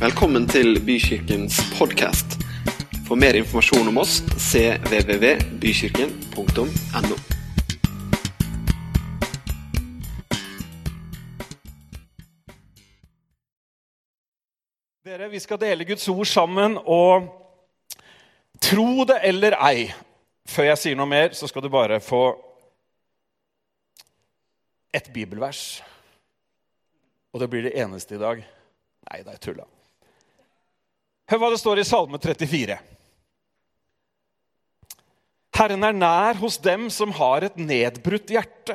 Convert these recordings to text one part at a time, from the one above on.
Velkommen til Bykirkens podkast. For mer informasjon om oss cvvvbykirken.no. Dere, Vi skal dele Guds ord sammen, og tro det eller ei Før jeg sier noe mer, så skal du bare få et bibelvers. Og det blir det eneste i dag. Nei, det er tulla. Hør hva det står i Salme 34. Herren er nær hos dem som har et nedbrutt hjerte.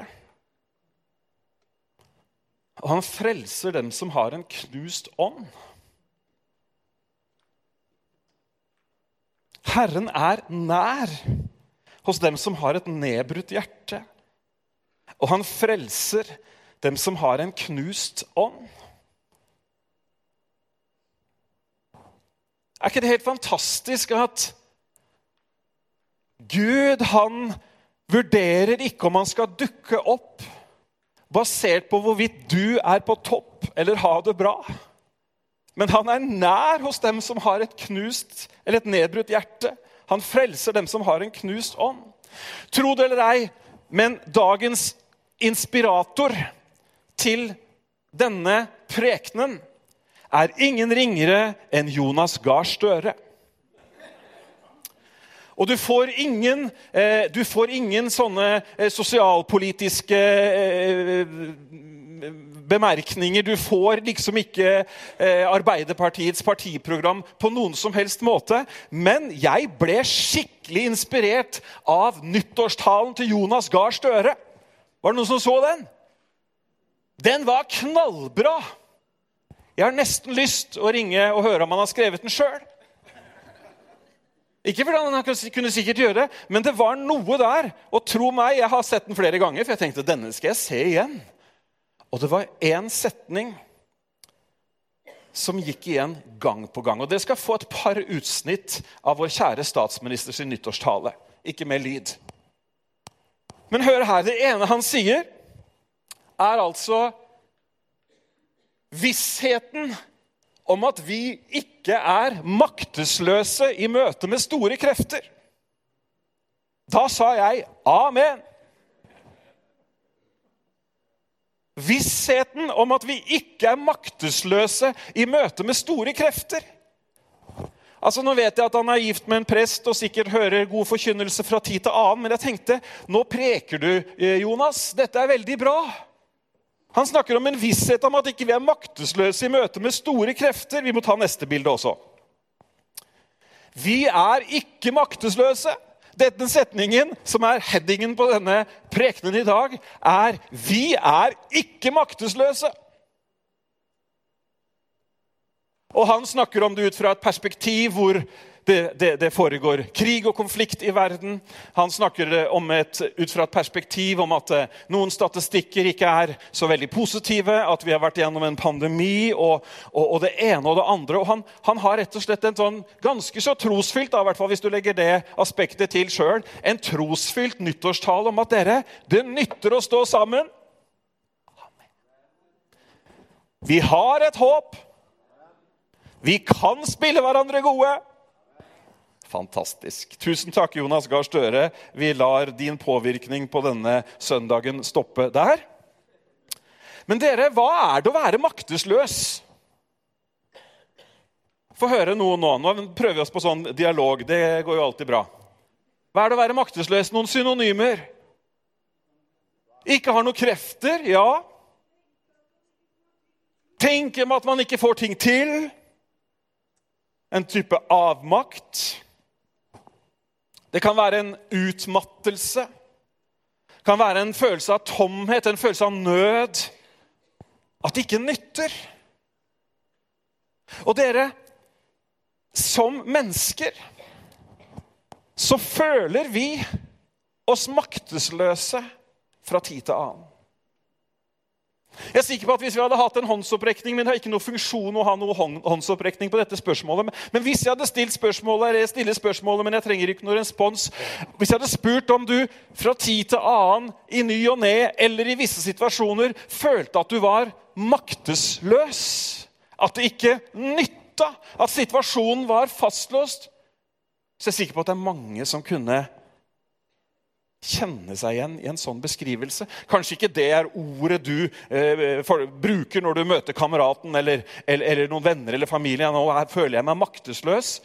Og han frelser dem som har en knust ånd. Herren er nær hos dem som har et nedbrutt hjerte. Og han frelser dem som har en knust ånd. Er ikke det helt fantastisk at Gud han vurderer ikke om han skal dukke opp basert på hvorvidt du er på topp eller har det bra. Men han er nær hos dem som har et knust eller et nedbrutt hjerte. Han frelser dem som har en knust ånd. Tro det eller ei, men dagens inspirator til denne prekenen er ingen ringere enn Jonas Gahr Støre. Og du får ingen, eh, du får ingen sånne eh, sosialpolitiske eh, bemerkninger. Du får liksom ikke Arbeiderpartiets partiprogram på noen som helst måte. Men jeg ble skikkelig inspirert av nyttårstalen til Jonas Gahr Støre. Var det noen som så den? Den var knallbra! Jeg har nesten lyst å ringe og høre om han har skrevet den sjøl. Ikke fordi han kunne sikkert gjøre det, men det var noe der. Og tro meg, jeg har sett den flere ganger, for jeg tenkte denne skal jeg se igjen. Og det var én setning som gikk igjen gang på gang. Og Dere skal få et par utsnitt av vår kjære statsministers nyttårstale. Ikke med lyd. Men hør her. Det ene han sier, er altså vissheten om at vi ikke er maktesløse i møte med store krefter. Da sa jeg amen. Vissheten om at vi ikke er maktesløse i møte med store krefter. Altså, Nå vet jeg at han er gift med en prest og sikkert hører god forkynnelse fra tid til annen, men jeg tenkte nå preker du, Jonas. Dette er veldig bra. Han snakker om en visshet om at ikke vi er maktesløse i møte med store krefter. Vi må ta neste bilde også. Vi er ikke maktesløse. Denne setningen, som er headingen på denne prekenen i dag, er 'Vi er ikke maktesløse'. Og han snakker om det ut fra et perspektiv hvor det, det, det, foregår krig og konflikt i verden. Han snakker om et, ut fra et perspektiv om at eh, noen statistikker ikke er så veldig positive. At vi har vært gjennom en pandemi og, og, og det ene og det andre. Og han, han, har rett og slett en sånn ganske så trosfylt da, hvert fall hvis du legger det aspektet til selv, en trosfylt nyttårstale om at dere, det nytter å stå sammen. Vi har et håp. Vi kan spille hverandre gode. Fantastisk. Tusen takk, Jonas Gahr Støre. Vi lar din påvirkning på denne søndagen stoppe der. Men dere, hva er det å være maktesløs? Få høre noe nå. Nå prøver vi oss på sånn dialog. Det går jo alltid bra. Hva er det å være maktesløs? Noen synonymer? Ikke har noen krefter? Ja. Tenker at man ikke får ting til? En type avmakt? Det kan være en utmattelse. Det kan være en følelse av tomhet, en følelse av nød. At det ikke nytter. Og dere, som mennesker så føler vi oss maktesløse fra tid til annen. Jeg er sikker på at Hvis vi hadde hatt en håndsopprekning Men det har ikke noe funksjon å ha noe håndsopprekning på dette spørsmålet. Men hvis jeg hadde stilt spørsmålet, eller jeg stiller spørsmålet, men jeg trenger ikke noen respons Hvis jeg hadde spurt om du fra tid til annen, i ny og ne eller i visse situasjoner følte at du var maktesløs, at det ikke nytta at situasjonen var fastlåst, så jeg er sikker på at det er mange som kunne kjenne seg igjen i en sånn beskrivelse. Kanskje ikke det er ordet du eh, for, bruker når du møter kameraten eller, eller, eller, noen venner eller familie. Nå her føler jeg meg maktesløs.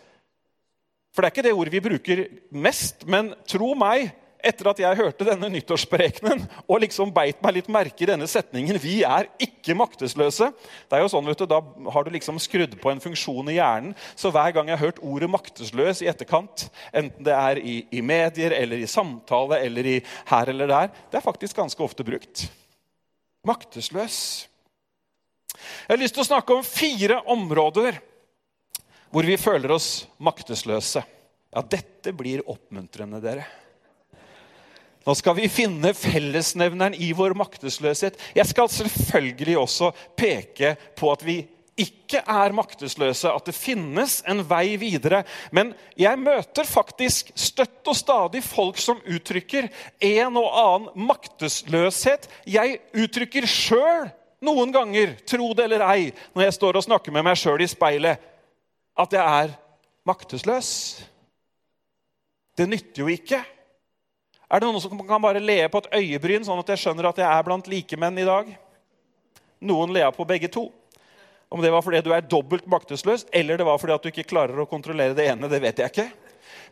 For det er ikke det ordet vi bruker mest. Men tro meg, etter at jeg hørte denne nyttårsprekenen og liksom beit meg litt merke i denne setningen Vi er ikke maktesløse. Det er jo sånn, vet du, Da har du liksom skrudd på en funksjon i hjernen. Så hver gang jeg har hørt ordet 'maktesløs' i etterkant, enten det er i, i medier eller i samtale eller i her eller der, det er faktisk ganske ofte brukt. Maktesløs. Jeg har lyst til å snakke om fire områder hvor vi føler oss maktesløse. Ja, dette blir oppmuntrende, dere. Nå skal vi finne fellesnevneren i vår maktesløshet. Jeg skal selvfølgelig også peke på at vi ikke er maktesløse, at det finnes en vei videre. Men jeg møter faktisk støtt og stadig folk som uttrykker en og annen maktesløshet. Jeg uttrykker sjøl noen ganger, tro det eller ei, når jeg står og snakker med meg sjøl i speilet, at jeg er maktesløs. Det nytter jo ikke. Er det noen som kan bare le på et øyebryn, sånn at jeg skjønner at jeg er blant likemenn i dag? Noen lea på begge to. Om det var fordi du er dobbelt maktesløs, eller det var fordi at du ikke klarer å kontrollere det ene, det vet jeg ikke.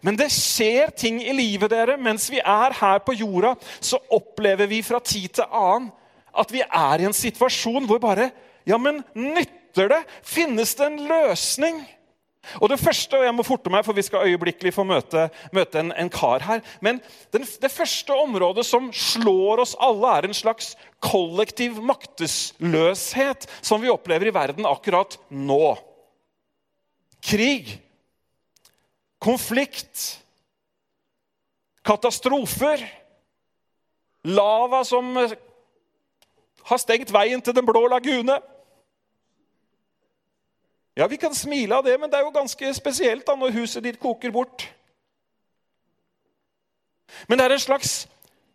Men det skjer ting i livet dere. Mens vi er her på jorda, så opplever vi fra tid til annen at vi er i en situasjon hvor bare Ja, men nytter det? Finnes det en løsning? Og Det første, og jeg må forte meg, for vi skal øyeblikkelig få møte, møte en, en, kar her Men den, det første området som slår oss alle, er en slags kollektiv maktesløshet som vi opplever i verden akkurat nå. Krig. Konflikt. Katastrofer. Lava som har stengt veien til Den blå lagune. Ja, vi kan smile av det, men det er jo ganske spesielt da når huset ditt koker bort. Men det er en slags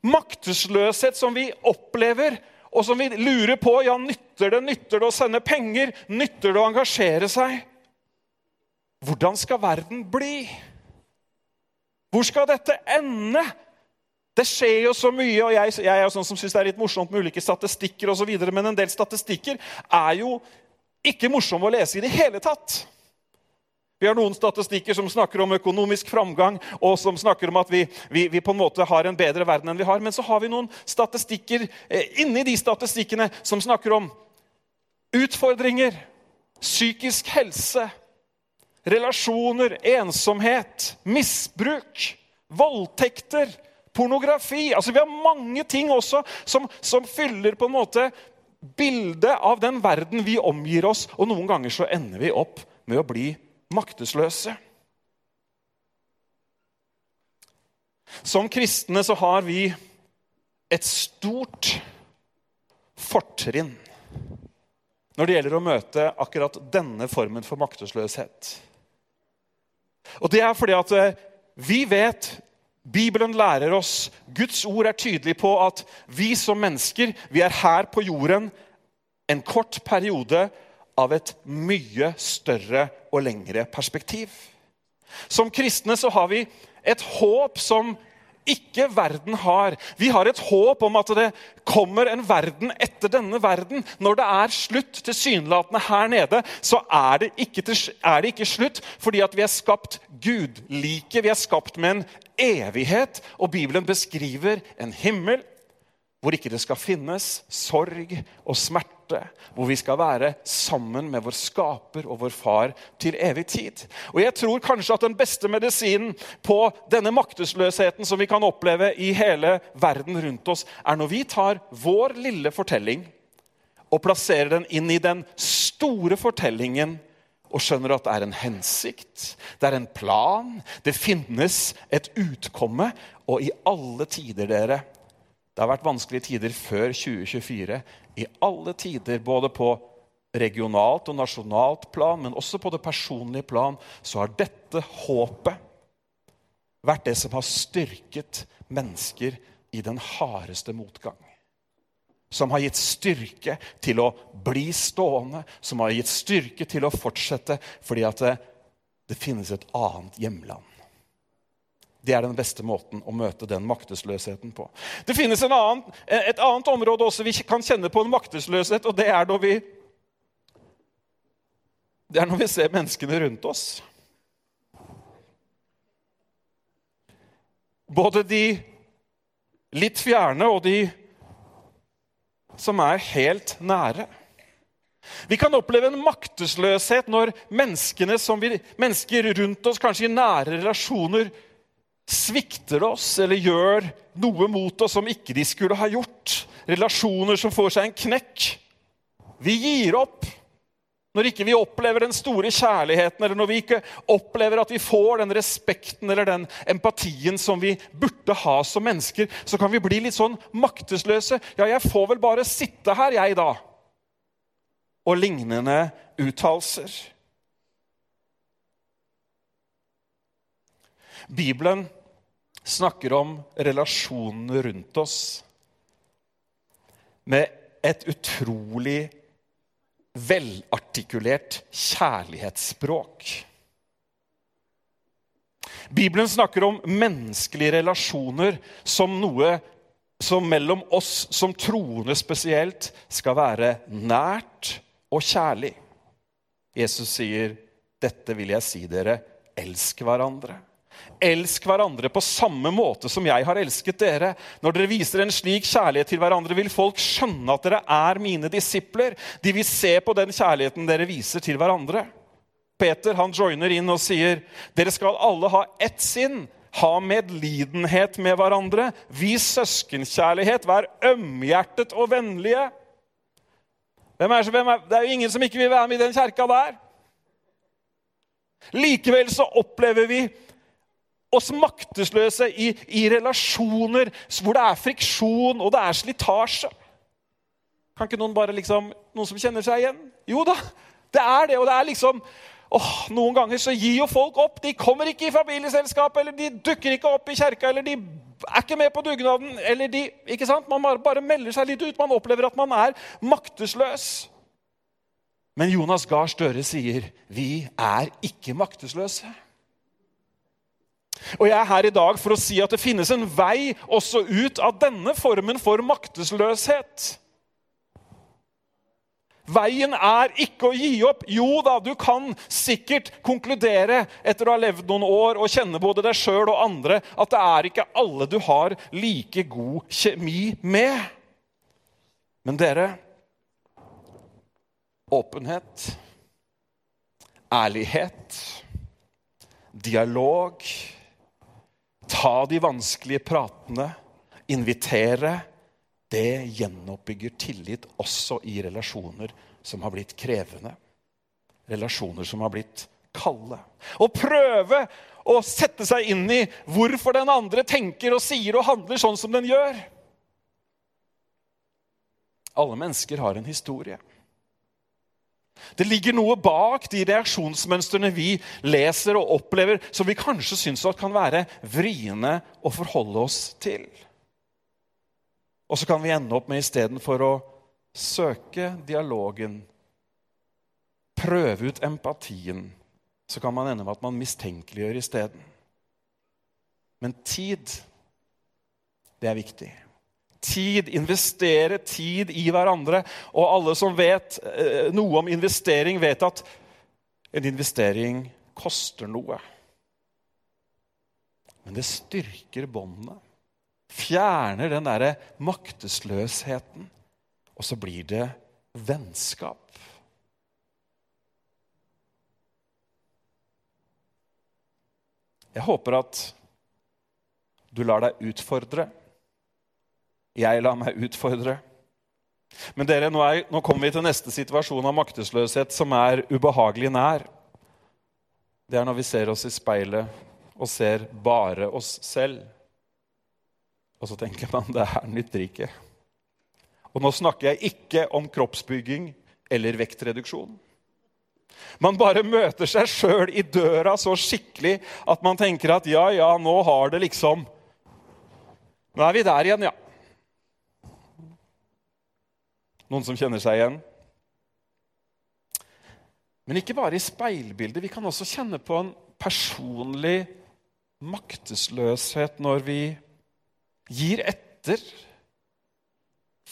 maktesløshet som vi opplever, og som vi lurer på ja, nytter det nytter det å sende penger. Nytter det å engasjere seg? Hvordan skal verden bli? Hvor skal dette ende? Det skjer jo så mye, og jeg, jeg er jo sånn som syns det er litt morsomt med ulike statistikker, videre, men en del statistikker er jo ikke morsom å lese i det hele tatt. Vi har noen statistikker som snakker om økonomisk framgang, og som snakker om at vi, vi, vi, på en måte har en bedre verden enn vi har. Men så har vi noen statistikker eh, inni de statistikkene som snakker om utfordringer, psykisk helse, relasjoner, ensomhet, misbruk, voldtekter, pornografi. Altså Vi har mange ting også som, som fyller på en måte bilde av den verden vi omgir oss, og noen ganger så ender vi opp med å bli maktesløse. Som kristne så har vi et stort fortrinn når det gjelder å møte akkurat denne formen for maktesløshet. Og det er fordi at eh, vi vet Bibelen lærer oss, Guds ord er tydelig på at vi som mennesker vi er her på jorden en kort periode av et mye større og lengre perspektiv. Som kristne så har vi et håp som ikke verden har. Vi har et håp om at det kommer en verden etter denne verden. Når det er slutt tilsynelatende her nede, så er det, ikke, er det ikke slutt fordi vi er skapt gudlike. Vi er skapt med en evighet. Og Bibelen beskriver en himmel hvor ikke det skal finnes sorg og smerte. Hvor vi skal være sammen med vår skaper og vår far til evig tid. Og jeg tror kanskje at den beste medisinen på denne maktesløsheten som vi kan oppleve i hele verden rundt oss, er når vi tar vår lille fortelling og plasserer den inn i den store fortellingen og skjønner at det er en hensikt, det er en plan, det finnes et utkomme. Og i alle tider, dere Det har vært vanskelige tider før 2024. I alle tider, både på regionalt og nasjonalt plan, men også på det personlige plan, så har dette håpet vært det som har styrket mennesker i den hardeste motgang. som har gitt styrke til å bli stående, som har gitt styrke til å fortsette, fordi at det, det finnes et annet hjemland. Det er den beste måten å møte den maktesløsheten på. Det finnes annen, et annet område også vi kan kjenne på en maktesløshet, og det er når vi Det er når vi ser menneskene rundt oss. Både de litt fjerne og de som er helt nære. Vi kan oppleve en maktesløshet når menneskene vi, mennesker rundt oss, kanskje i nære relasjoner, svikter oss eller gjør noe mot oss som ikke de skulle ha gjort. Relasjoner som får seg en knekk. Vi gir opp. Når ikke vi opplever den store kjærligheten, eller når vi ikke opplever at vi får den respekten eller den empatien som vi burde ha som mennesker, så kan vi bli litt sånn maktesløse. Ja, jeg får vel bare sitte her, jeg, da. Og lignende uttalelser. Bibelen snakker om relasjonene rundt oss med et utrolig velartikulert kjærlighetsspråk. Bibelen snakker om menneskelige relasjoner som noe som mellom oss som troende spesielt skal være nært og kjærlig. Jesus sier, 'Dette vil jeg si dere, elsk hverandre'. Elsk hverandre på samme måte som jeg har elsket dere. Når dere viser en slik kjærlighet til hverandre, vil folk skjønne at dere er mine disipler. De vil se på den kjærligheten dere viser til hverandre. Peter han joiner inn og sier, dere skal alle ha ett sinn. Ha medlidenhet med hverandre. Vis søskenkjærlighet. Vær ømhjertet og vennlige. Hvem er, hvem er, det er jo ingen som ikke vil være med i den kjerka der. Likevel så opplever vi oss maktesløse i, i, relasjoner hvor det er friksjon og det er slitasje. Kan ikke noen bare liksom, noen som kjenner seg igjen? Jo da, det er det. Og det er liksom åh, Noen ganger så gir jo folk opp. De kommer ikke i familieselskap, eller de dukker ikke opp i kjerka, eller de er ikke med på dugnaden. eller de, ikke sant? Man bare melder seg litt ut. Man opplever at man er maktesløs. Men Jonas Gahr Støre sier vi er ikke maktesløse. Og jeg er her i dag for å si at det finnes en vei også ut av denne formen for maktesløshet. Veien er ikke å gi opp. Jo da, du kan sikkert konkludere etter å ha levd noen år og kjenne både deg sjøl og andre at det er ikke alle du har like god kjemi med. Men dere Åpenhet, ærlighet, dialog ta de vanskelige pratene, invitere, det gjenoppbygger tillit også i relasjoner som har blitt krevende. Relasjoner som har blitt kalde. Å prøve å sette seg inn i hvorfor den andre tenker og sier og handler sånn som den gjør. Alle mennesker har en historie. Det ligger noe bak de reaksjonsmønstrene vi leser og opplever, som vi kanskje syns kan være vriene å forholde oss til. Og så kan vi ende opp med istedenfor å søke dialogen, prøve ut empatien, så kan man ende med at man mistenkeliggjør isteden. Men tid, det er viktig tid, investere tid i hverandre. Og alle som vet eh, noe om investering, vet at en investering koster noe. Men det styrker båndene. Fjerner den derre maktesløsheten. Og så blir det vennskap. Jeg håper at du lar deg utfordre jeg lar meg utfordre. Men dere, nå, er, nå kommer vi til neste situasjon av maktesløshet som er ubehagelig nær. Det er når vi ser oss i speilet og ser bare oss selv. Og så tenker man det her nytter ikke. Og nå snakker jeg ikke om kroppsbygging eller vektreduksjon. Man bare møter seg sjøl i døra så skikkelig at man tenker at ja, ja, nå har det liksom Nå er vi der igjen, ja. Noen som kjenner seg igjen? Men ikke bare i speilbildet. Vi kan også kjenne på en personlig maktesløshet når vi gir etter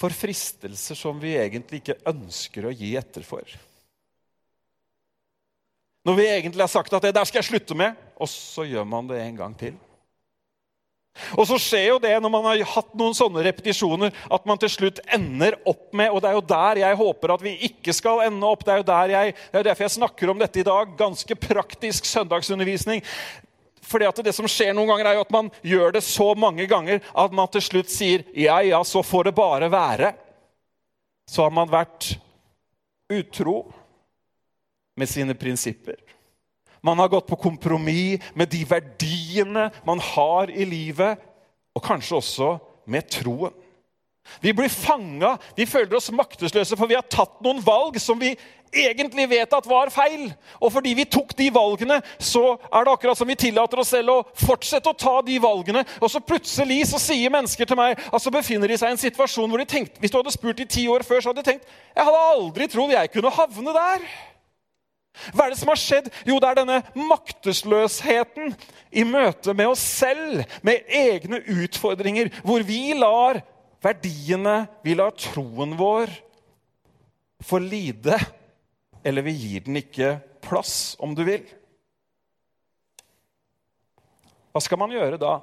for fristelser som vi egentlig ikke ønsker å gi etter for. Når vi egentlig har sagt at 'det der skal jeg slutte med', og så gjør man det en gang til. Og så skjer jo det når man har hatt noen sånne repetisjoner, at man til slutt ender opp med Og det er jo der jeg håper at vi ikke skal ende opp. Det er jo der jeg, det er derfor jeg snakker om dette i dag. Ganske praktisk søndagsundervisning. Fordi at Det som skjer noen ganger, er jo at man gjør det så mange ganger at man til slutt sier ja, ja, så får det bare være. Så har man vært utro med sine prinsipper. Man har gått på kompromiss med de verdiene man har i livet, og kanskje også med troen. Vi blir fanga, vi føler oss maktesløse, for vi har tatt noen valg som vi egentlig vet at var feil. Og fordi vi tok de valgene, så er det akkurat som vi tillater oss selv å fortsette å ta de valgene. Og så plutselig så sier mennesker til meg at så befinner de seg i en situasjon hvor de tenkte Hvis du hadde spurt de ti år før, så hadde de tenkt jeg hadde aldri trodd jeg kunne havne der. Hva er det som har skjedd? Jo, det er denne maktesløsheten i møte med oss selv, med egne utfordringer, hvor vi lar verdiene, vi lar troen vår få lide. Eller vi gir den ikke plass, om du vil. Hva skal man gjøre da?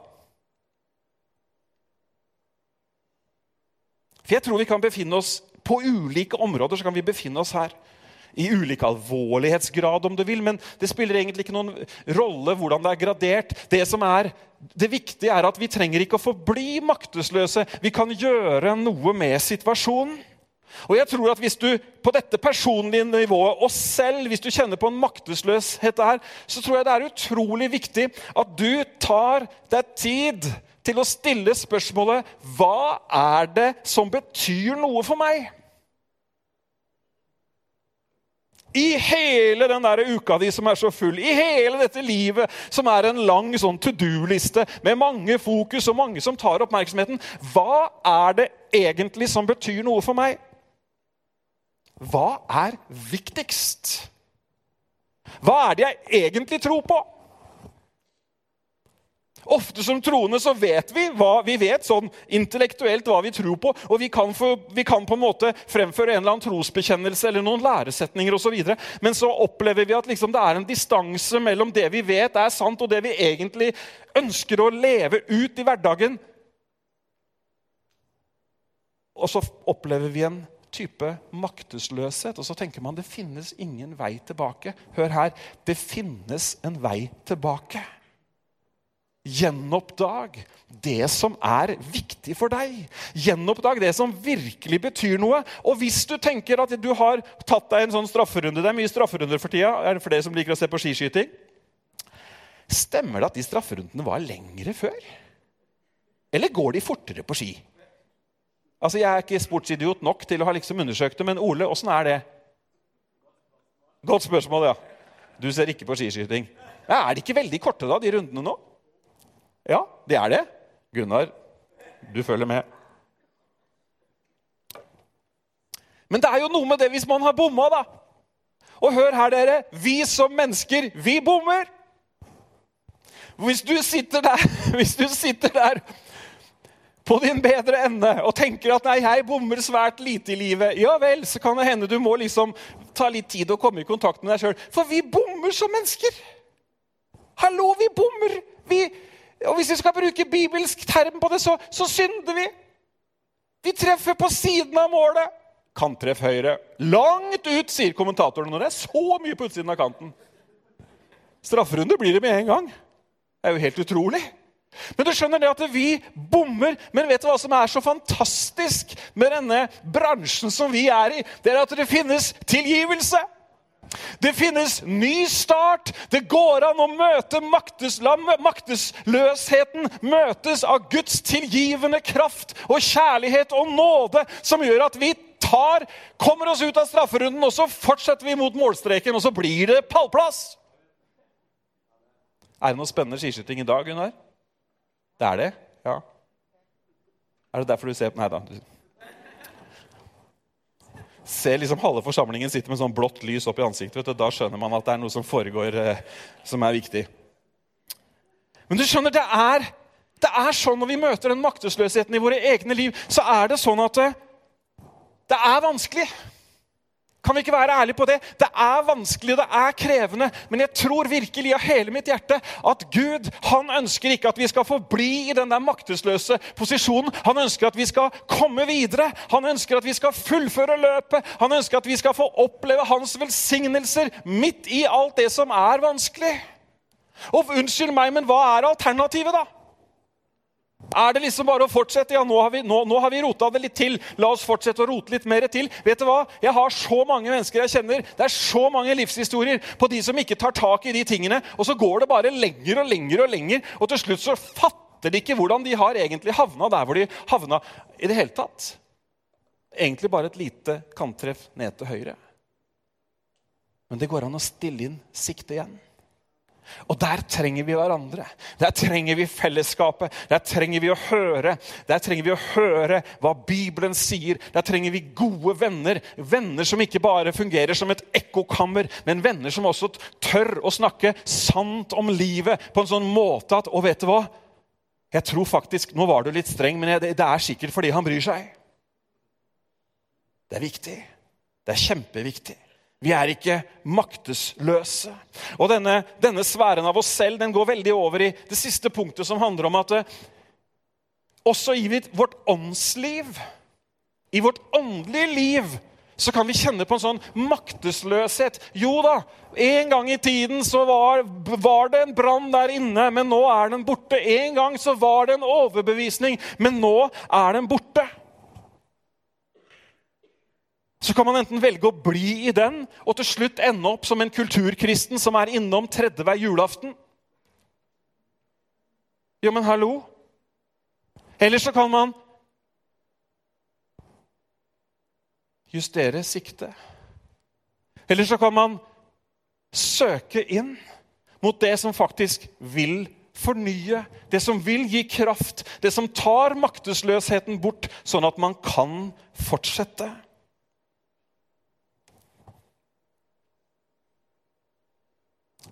For jeg tror vi kan befinne oss på ulike områder. så kan vi befinne oss her i ulik alvorlighetsgrad, om du vil. Men det spiller egentlig ikke noen rolle hvordan det er gradert. Det som er det viktige, er at vi trenger ikke å forbli maktesløse. Vi kan gjøre noe med situasjonen. Og jeg tror at Hvis du på dette personlige nivået og selv hvis du kjenner på en maktesløshet her, så tror jeg det er utrolig viktig at du tar deg tid til å stille spørsmålet hva er det som betyr noe for meg? I hele den der uka di som er så full, i hele dette livet som er en lang sånn to do-liste med mange fokus og mange som tar oppmerksomheten, hva er det egentlig som betyr noe for meg? Hva er viktigst? Hva er det jeg egentlig tror på? Ofte som troende så vet vi hva vi vet sånn intellektuelt hva vi tror på. Og vi kan, for, vi kan på en måte fremføre en eller annen trosbekjennelse eller noen læresetninger osv. Men så opplever vi at liksom det er en distanse mellom det vi vet er sant, og det vi egentlig ønsker å leve ut i hverdagen. Og så opplever vi en type maktesløshet. Og så tenker man det finnes ingen vei tilbake. Hør her. Det finnes en vei tilbake. Gjenoppdag det som er viktig for deg. Gjenoppdag det som virkelig betyr noe. Og hvis du tenker at du har tatt deg en sånn strafferunde Det er mye strafferunder for tida. Er det for dere som liker å se på skiskyting? Stemmer det at de strafferundene var lengre før? Eller går de fortere på ski? Altså, Jeg er ikke sportsidiot nok til å ha liksom undersøkt det, men Ole, åssen er det? Godt spørsmål, ja. Du ser ikke på skiskyting. Ja, er de ikke veldig korte, da, de rundene nå? Ja, det er det. Gunnar, du følger med. Men det er jo noe med det hvis man har bomma, da. Og hør her, dere. Vi som mennesker, vi bommer. Hvis du sitter der, hvis du sitter der på din bedre ende og tenker at nei, jeg bommer svært lite i livet, ja vel, så kan det hende du må liksom ta litt tid og komme i kontakt med deg sjøl. For vi bommer som mennesker. Hallo, vi bommer. Vi, og hvis vi skal bruke bibelsk term på det, så, så synder vi. Vi treffer på siden av målet. Kanttreff høyre. Langt ut, sier kommentatoren når det er så mye på utsiden av kanten. Strafferunde blir det med en gang. Det er jo helt utrolig. Men du skjønner det at vi bommer. Men vet du hva som er så fantastisk med denne bransjen som vi er i? Det er at det finnes tilgivelse. Det finnes ny start. Det går an å møte maktesløsheten møtes av Guds tilgivende kraft og kjærlighet og nåde, som gjør at vi tar, kommer oss ut av strafferunden, og så fortsetter vi mot målstreken, og så blir det pallplass. Er det noe spennende skiskyting i dag, Gunnar? Det er det? Ja. Er det derfor du ser på Nei da. Ser liksom halve forsamlingen sitte med sånn blått lys opp i ansiktet, vet du, da skjønner man at det er noe som foregår eh, som er viktig. Men du skjønner, det er, det er sånn når vi møter den maktesløsheten i våre egne liv, så er det sånn at det, det er vanskelig. Kan vi ikke være ærlige på det? Det er vanskelig, det er krevende, men jeg tror virkelig av hele mitt hjerte at Gud han ønsker ikke at vi skal forbli i den der maktesløse posisjonen. Han ønsker at vi skal komme videre. Han ønsker at vi skal fullføre løpet. Han ønsker at vi skal få oppleve hans velsignelser midt i alt det som er vanskelig. Og unnskyld meg, men hva er alternativet, da? Er det liksom bare å fortsette? Ja, nå har, vi, nå, nå har vi rota det litt til. La oss fortsette å rote litt mer til. Vet du hva? Jeg har så mange mennesker jeg kjenner. Det er så mange livshistorier på de som ikke tar tak i de tingene. Og så går det bare lenger og lenger og lenger, og til slutt så fatter de ikke hvordan de har egentlig havna der hvor de havna i det hele tatt. Egentlig bare et lite kanttreff ned til høyre. Men det går an å stille inn sikte igjen. Og der trenger vi hverandre. Der trenger vi fellesskapet. Der trenger vi å høre. Der trenger vi å høre hva Bibelen sier. Der trenger vi gode venner. Venner som ikke bare fungerer som et ekkokammer, men venner som også tør å snakke sant om livet på en sånn måte at Og vet du hva? Jeg tror faktisk, Nå var du litt streng, men det er sikkert fordi han bryr seg. Det er viktig. Det er kjempeviktig. Vi er ikke maktesløse. Og denne, denne sfæren av oss selv den går veldig over i det siste punktet, som handler om at eh, også i vårt åndsliv, i vårt åndelige liv, så kan vi kjenne på en sånn maktesløshet. Jo da, en gang i tiden så var, var det en brann der inne, men nå er den borte. En gang så var det en overbevisning, men nå er den borte. Så kan man enten velge å bli i den og til slutt ende opp som en kulturkristen som er innom tredje hver julaften. Ja, men hallo? Eller så kan man justere siktet. Eller så kan man søke inn mot det som faktisk vil fornye, det som vil gi kraft, det som tar maktesløsheten bort, sånn at man kan fortsette.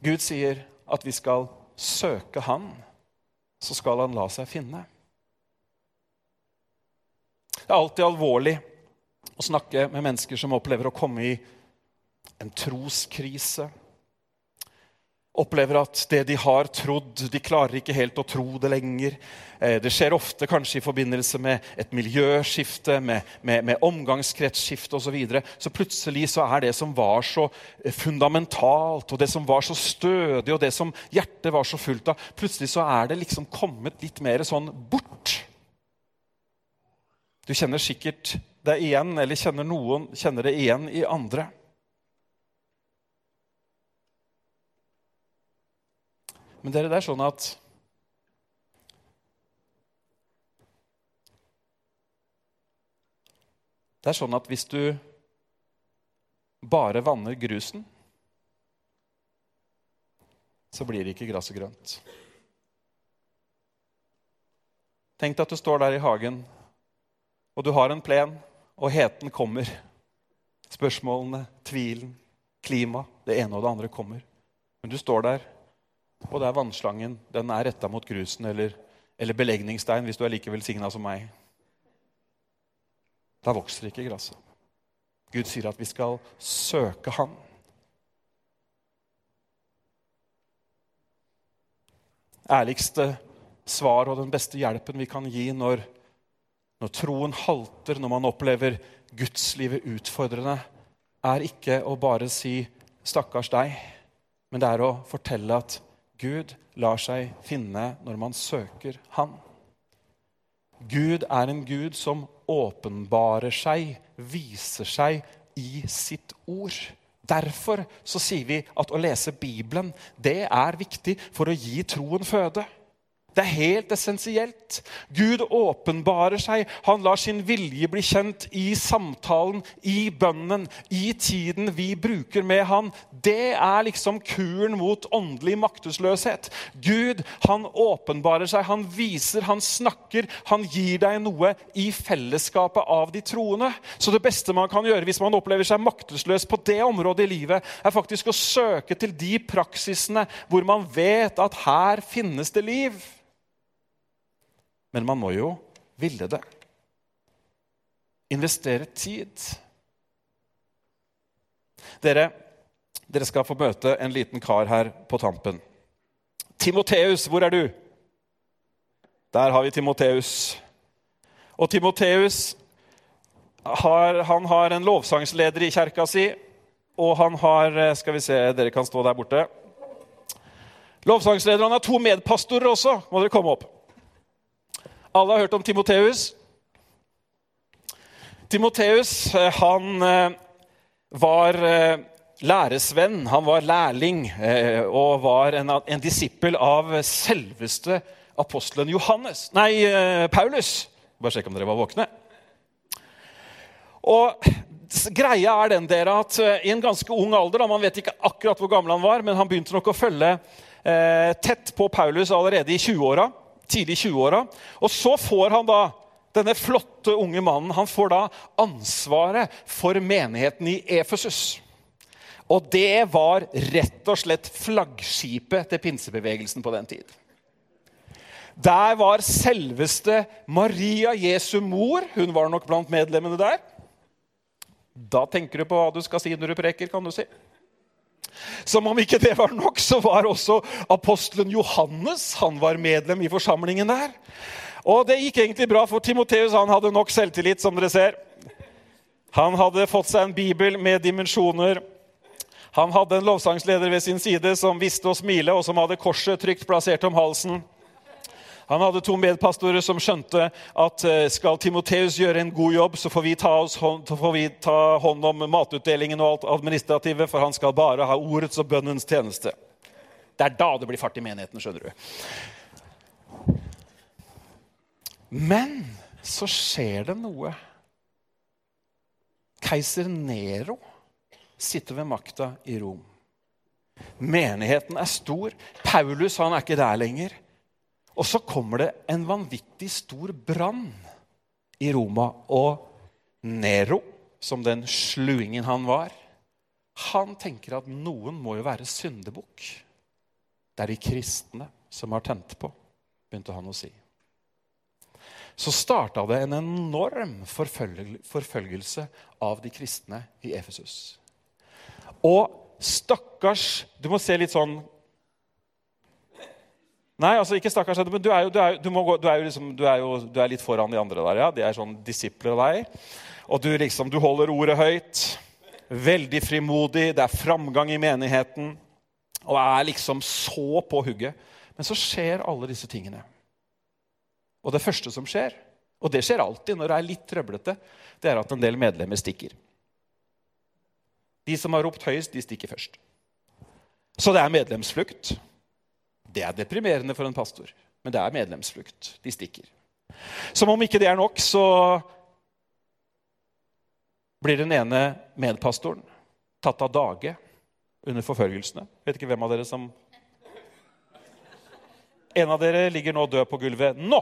Gud sier at vi skal søke Han, så skal Han la seg finne. Det er alltid alvorlig å snakke med mennesker som opplever å komme i en troskrise opplever at det de har trodd, de klarer ikke helt å tro det lenger. Eh, det skjer ofte kanskje i forbindelse med et miljøskifte, med, med, med omgangskretsskifte osv. Så, videre. så plutselig så er det som var så eh, fundamentalt, og det som var så stødig, og det som hjertet var så fullt av, plutselig så er det liksom kommet litt mer sånn bort. Du kjenner sikkert det igjen, eller kjenner noen kjenner det igjen i andre. Men dere, det er sånn at Det er sånn at hvis du bare vanner grusen, så blir ikke gresset grønt. Tenk deg at du står der i hagen, og du har en plen, og heten kommer. Spørsmålene, tvilen, klima, det ene og det andre kommer. Men du står der og det er vannslangen. Den er retta mot grusen eller, eller belegningsstein hvis du er like velsigna som meg. Da vokser ikke gresset. Gud sier at vi skal søke Han. Ærligste svar og den beste hjelpen vi kan gi når, når troen halter, når man opplever gudslivet utfordrende, er ikke å bare si 'stakkars deg', men det er å fortelle at Gud lar seg finne når man søker Han. Gud er en Gud som åpenbarer seg, viser seg i sitt ord. Derfor så sier vi at å lese Bibelen det er viktig for å gi troen føde. Det er helt essensielt. Gud åpenbarer seg. Han lar sin vilje bli kjent i samtalen, i bønnen, i tiden vi bruker med han. Det er liksom kuren mot åndelig maktesløshet. Gud han åpenbarer seg, han viser, han snakker. Han gir deg noe i fellesskapet av de troende. Så det beste man kan gjøre hvis man opplever seg maktesløs på det området i livet, er faktisk å søke til de praksisene hvor man vet at her finnes det liv. Men man må jo ville det. Investere tid. Dere, dere skal få møte en liten kar her på tampen. Timoteus, hvor er du? Der har vi Timoteus. Og Timoteus har, han har en lovsangsleder i kjerka si, og han har Skal vi se, dere kan stå der borte. Lovsangsleder, Han har to medpastorer også. Må dere komme opp. Alle har hørt om Timoteus. Timoteus eh, han eh, var eh, læresvenn, han var lærling og var en, en disippel av selveste apostelen Johannes. Nei, Paulus. Bare sjekk om dere var våkne. Og Greia er den dere at i en ganske ung alder, man vet ikke akkurat hvor gammel han var, men han begynte nok å følge tett på Paulus allerede i 20-åra tidlig 20-åra. Og så får han da denne flotte unge mannen han får da ansvaret for menigheten i Efesus. Og det var rett og slett flaggskipet til pinsebevegelsen på den tid. Der var selveste Maria Jesu mor. Hun var nok blant medlemmene der. Da tenker du på hva du skal si når du preker, kan du si. Som om ikke det var nok, så var også apostelen Johannes han var medlem i forsamlingen der. Og det gikk egentlig bra, for Timoteus han hadde nok selvtillit, som dere ser. Han hadde fått seg en bibel med dimensjoner. Han hadde en lovsangsleder ved sin side som visste å smile, og som hadde korset trygt plassert om halsen. Han hadde to medpastorer som skjønte at eh, skal Timoteus gjøre en god jobb, så får vi ta, hånd, får vi ta hånd om matutdelingen og alt administrative, for han skal bare ha ordets og bønnens tjeneste. Det er da det blir fart i menigheten, skjønner du. Men så skjer det noe. Keiser Nero sitter ved makta i Rom. Menigheten er stor. Paulus han er ikke der lenger. Og så kommer det en vanvittig stor brann i Roma. Og Nero, som den sluingen han var, han tenker at noen må jo være syndebukk. Det er de kristne som har tent på, begynte han å si. Så starta det en enorm forfølgelse av de kristne i Efesus. Og stakkars Du må se litt sånn Nei, altså ikke stakkars, men du er jo, du er, du gå, du er jo liksom, er, jo, er litt foran de andre der. ja. De er sånn disipler av deg. Og du liksom, du holder ordet høyt. Veldig frimodig. Det er framgang i menigheten. Og er liksom så på hugget. Men så skjer alle disse tingene. Og det første som skjer, og det skjer alltid når det er litt trøblete, det er at en del medlemmer stikker. De som har ropt høyest, de stikker først. Så det er medlemsflukt. Det er deprimerende for en pastor, men det er medlemsflukt. De stikker. Som om ikke det er nok, så blir den ene medpastoren tatt av dage under forfølgelsene. Vet ikke hvem av dere som En av dere ligger nå død på gulvet nå.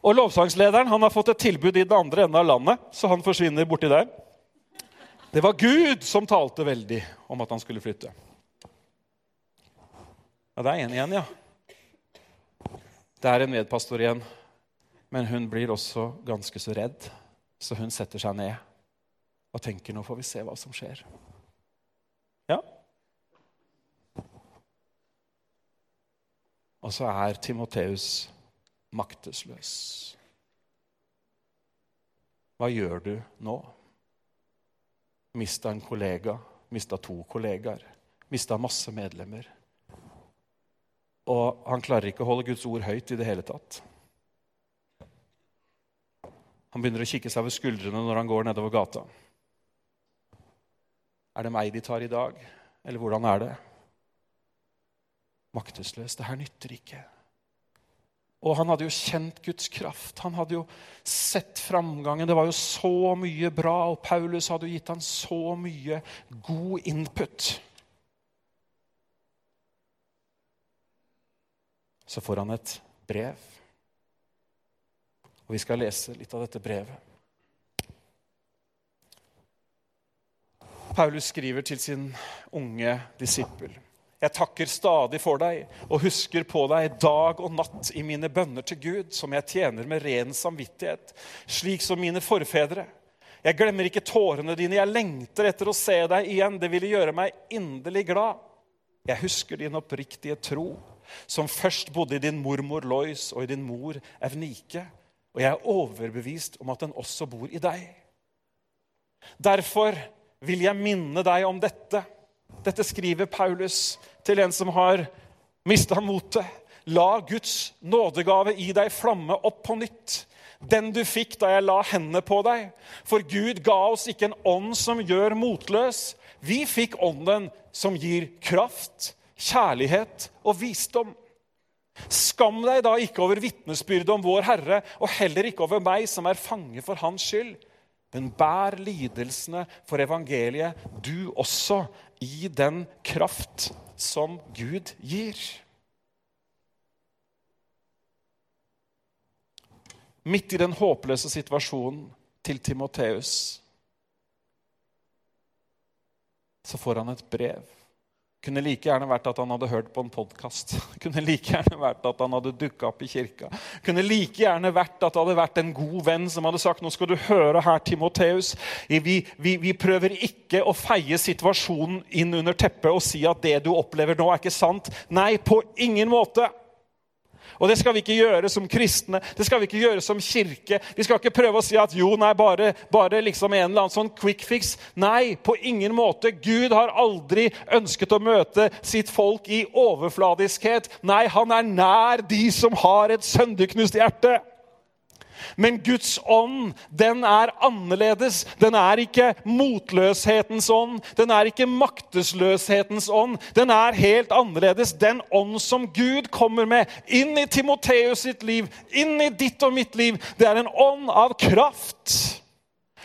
Og Lovsangslederen han har fått et tilbud i den andre enden av landet, så han forsvinner borti der. Det var Gud som talte veldig om at han skulle flytte. Ja, det er en igjen, ja. Det er en medpastor igjen. Men hun blir også ganske så redd, så hun setter seg ned og tenker nå får vi se hva som skjer. Ja. Og så er Timoteus maktesløs. Hva gjør du nå? Mista en kollega, mista to kollegaer, mista masse medlemmer. Og han klarer ikke å holde Guds ord høyt i det hele tatt. Han begynner å kikke seg over skuldrene når han går nedover gata. Er det meg de tar i dag, eller hvordan er det? maktesløs. Det her nytter ikke. Og han hadde jo kjent Guds kraft. Han hadde jo sett framgangen. Det var jo så mye bra, og Paulus hadde jo gitt han så mye god input. Så får han et brev. Og vi skal lese litt av dette brevet. Paulus skriver til sin unge disippel. Jeg takker stadig for deg og husker på deg dag og natt i mine bønner til Gud, som jeg tjener med ren samvittighet, slik som mine forfedre. Jeg glemmer ikke tårene dine, jeg lengter etter å se deg igjen. Det ville gjøre meg inderlig glad. Jeg husker din oppriktige tro, som først bodde i din mormor Lois og i din mor Evnike, og jeg er overbevist om at den også bor i deg. Derfor vil jeg minne deg om dette. Dette skriver Paulus til en som har mista motet. La Guds nådegave i deg flamme opp på nytt. Den du fikk da jeg la hendene på deg. For Gud ga oss ikke en ånd som gjør motløs. Vi fikk ånden som gir kraft, kjærlighet og visdom. Skam deg da ikke over vitnesbyrdet om vår Herre, og heller ikke over meg som er fange for Hans skyld. Men bær lidelsene for evangeliet, du også, i den kraft som Gud gir. Midt i den håpløse situasjonen til Timoteus så får han et brev kunne like gjerne vært at han hadde hørt på en podkast. Kunne like gjerne vært at han hadde dukka opp i kirka. Kunne like gjerne vært at det hadde vært en god venn som hadde sagt nå skal du høre her, Timoteus. Vi, vi, vi prøver ikke å feie situasjonen inn under teppet og si at det du opplever nå, er ikke sant. Nei, på ingen måte. Og det skal vi ikke gjøre som kristne, det skal vi ikke gjøre som kirke. Vi skal ikke prøve å si at jo, nei, bare, bare liksom en eller annen sånn quick fix. Nei, på ingen måte. Gud har aldri ønsket å møte sitt folk i overfladiskhet. Nei, han er nær de som har et sønderknust hjerte. Men Guds ånd, den er annerledes. Den er ikke motløshetens ånd. Den er ikke maktesløshetens ånd. Den er helt annerledes. Den ånd som Gud kommer med inn i Timoteus sitt liv, inn i ditt og mitt liv, det er en ånd av kraft.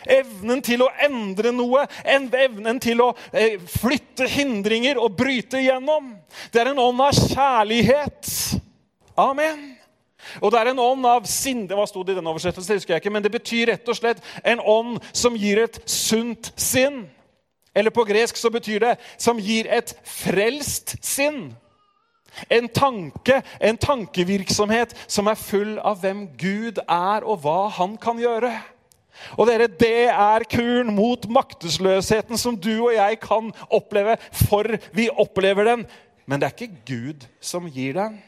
Evnen til å endre noe, evnen til å eh, flytte hindringer og bryte igjennom. Det er en ånd av kjærlighet. Amen. Og det er en ånd av sinn Hva sto det i den oversettelsen? husker jeg ikke, Men det betyr rett og slett en ånd som gir et sunt sinn. Eller på gresk så betyr det som gir et frelst sinn. En tanke, en tankevirksomhet som er full av hvem Gud er, og hva han kan gjøre. Og dere, Det er kuren mot maktesløsheten som du og jeg kan oppleve, for vi opplever den. Men det er ikke Gud som gir den.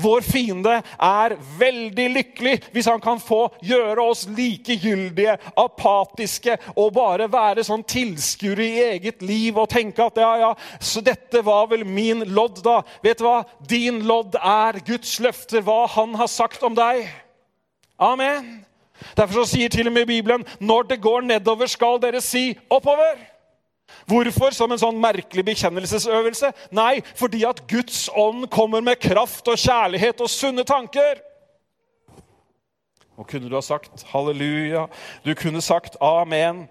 Vår fiende er veldig lykkelig hvis han kan få gjøre oss likegyldige, apatiske og bare være sånn tilskuere i eget liv og tenke at ja, ja, så dette var vel min lodd, da. Vet du hva? Din lodd er Guds løfter, hva han har sagt om deg. Amen. Derfor sier til og med Bibelen når det går nedover, skal dere si oppover. Hvorfor som en sånn merkelig bekjennelsesøvelse? Nei, fordi at Guds ånd kommer med kraft og kjærlighet og sunne tanker. Og kunne du ha sagt halleluja? Du kunne sagt amen.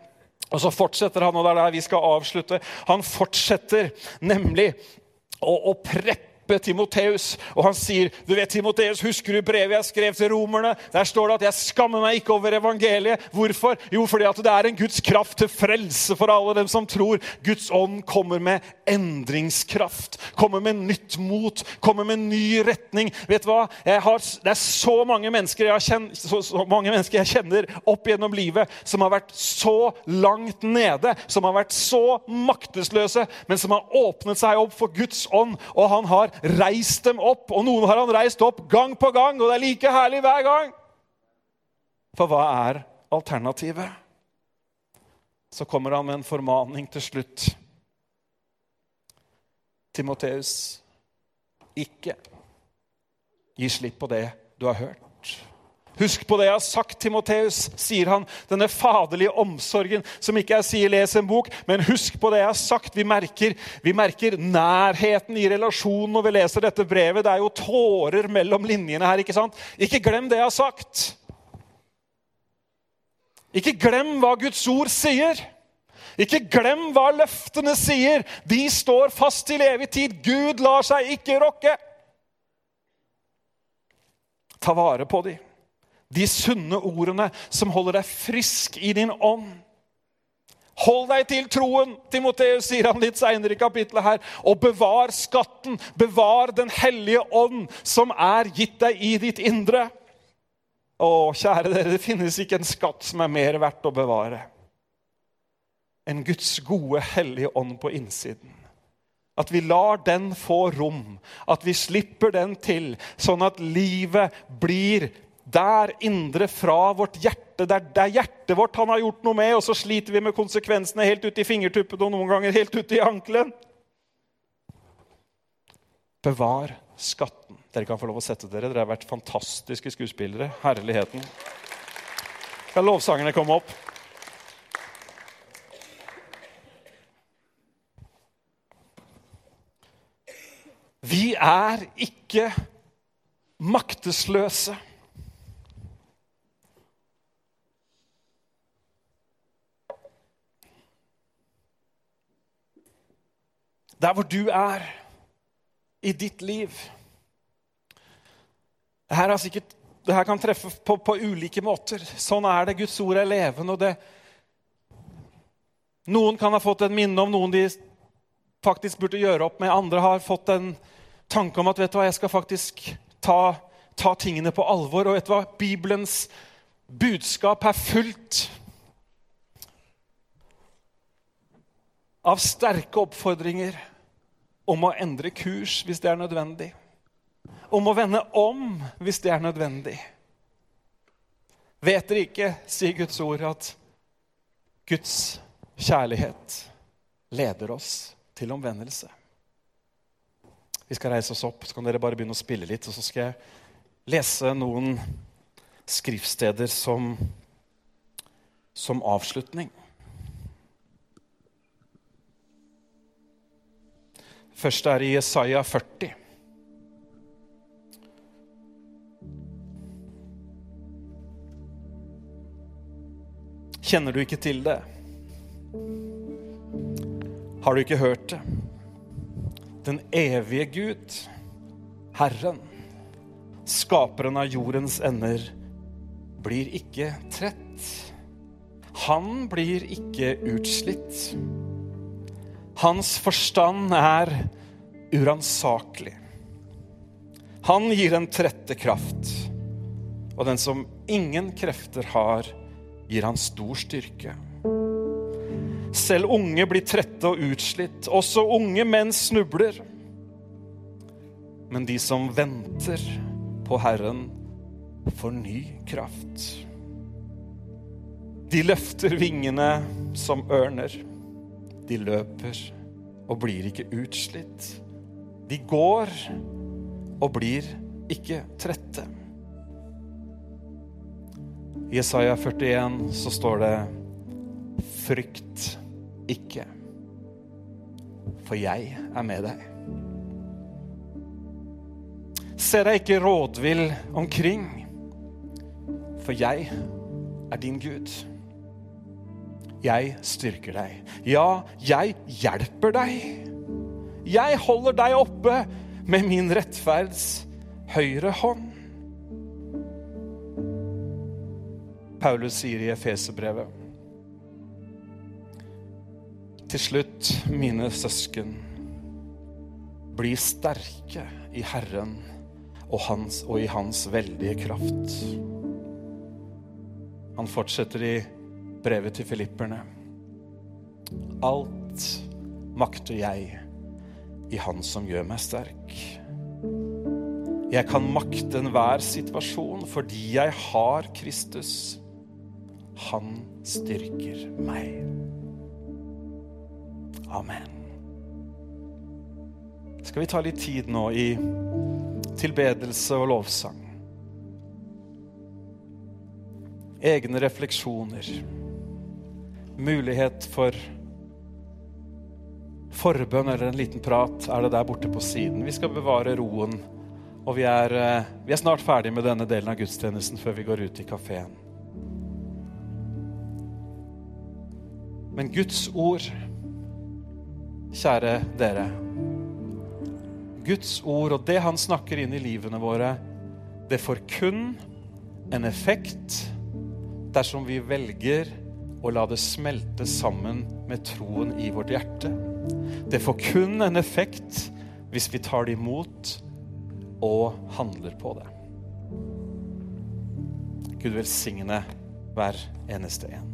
Og så fortsetter han, og det er der vi skal avslutte. Han fortsetter nemlig å, å preppe hjelpe Timoteus. Og han sier, du vet, Timoteus, husker du brevet jeg skrev til romerne? Der står det at 'jeg skammer meg ikke over evangeliet'. Hvorfor? Jo, fordi at det er en Guds kraft til frelse for alle dem som tror. Guds ånd kommer med endringskraft, kommer med nytt mot, kommer med ny retning. Vet du hva? Har, det er så mange, mennesker jeg kjenner, så, så mange mennesker jeg kjenner opp gjennom livet som har vært så langt nede, som har vært så maktesløse, men som har åpnet seg opp for Guds ånd. Og han har reist dem opp, og noen har han reist opp gang på gang, og det er like herlig hver gang. For hva er alternativet? Så kommer han med en formaning til slutt. Timoteus, ikke gi slipp på det du har hørt. Husk på det jeg har sagt, Timoteus, sier han. Denne faderlige omsorgen som ikke jeg sier les en bok, men husk på det jeg har sagt. Vi merker, vi merker nærheten i relasjonen når vi leser dette brevet. Det er jo tårer mellom linjene her. Ikke sant? Ikke glem det jeg har sagt. Ikke glem hva Guds ord sier. Ikke glem hva løftene sier. De står fast til evig tid. Gud lar seg ikke rokke. Ta vare på dem. De sunne ordene som holder deg frisk i din ånd. Hold deg til troen, Timoteus sier han litt seinere i kapittelet her. Og bevar skatten, bevar Den hellige ånd, som er gitt deg i ditt indre. Å, kjære dere, det finnes ikke en skatt som er mer verdt å bevare enn Guds gode, hellige ånd på innsiden. At vi lar den få rom, at vi slipper den til, sånn at livet blir der indre fra vårt hjerte. Det er, er hjertet vårt han har gjort noe med, og så sliter vi med konsekvensene helt ut i fingertuppene og noen ganger helt ut i ankelen. Bevar skatten. Dere kan få lov å sette dere. Dere har vært fantastiske skuespillere. Herligheten. Kan lovsangerne komme opp? Vi er ikke maktesløse. Der hvor du er i ditt liv det her, sikkert, det her kan treffe på, på, ulike måter. Sånn er det. Guds ord er levende. og det, Noen kan ha fått en minne om noen de faktisk burde gjøre opp med. Andre har fått en tanke om at vet du hva, jeg skal faktisk ta, ta tingene på alvor. Og vet du hva? Bibelens budskap er fullt av sterke oppfordringer om å endre kurs hvis det er nødvendig. Om å vende om hvis det er nødvendig. Vet dere ikke, sier Guds ord, at Guds kjærlighet leder oss til omvendelse? Vi skal reise oss opp, så kan dere bare begynne å spille litt. Og så skal jeg lese noen skriftsteder som, som avslutning. Først er i Jesaja 40. Kjenner du ikke til det? Har du ikke hørt det? Den evige Gud, Herren, skaperen av jordens ender, blir ikke trett. Han blir ikke utslitt. Hans forstand er uransakelig. Han gir den trette kraft, og den som ingen krefter har, gir han stor styrke. Selv unge blir trette og utslitt. Også unge menn snubler. Men de som venter på Herren, får ny kraft. De løfter vingene som ørner. De løper og blir ikke utslitt. De går og blir ikke trette. I Jesaja 41 så står det Frykt ikke, for jeg er med deg. Se deg ikke rådvill omkring, for jeg er din Gud. Jeg styrker deg. Ja, jeg hjelper deg. Jeg holder deg oppe med min rettferds høyre hånd. Paulus sier i Efeserbrevet til slutt, mine søsken, bli sterke i Herren og, hans, og i Hans veldige kraft. Han fortsetter i brevet til filipperne. Alt makter jeg i Han som gjør meg sterk. Jeg kan makte enhver situasjon fordi jeg har Kristus. Han styrker meg. Amen. Skal vi ta litt tid nå i tilbedelse og lovsang? egne refleksjoner. Mulighet for forbønn eller en liten prat er det der borte på siden. Vi skal bevare roen, og vi er, eh, vi er snart ferdig med denne delen av gudstjenesten før vi går ut i kafeen. Men Guds ord, kjære dere Guds ord og det han snakker inn i livene våre, det får kun en effekt dersom vi velger å la det smelte sammen med troen i vårt hjerte. Det får kun en effekt hvis vi tar det imot og handler på det. Gud velsigne hver eneste en.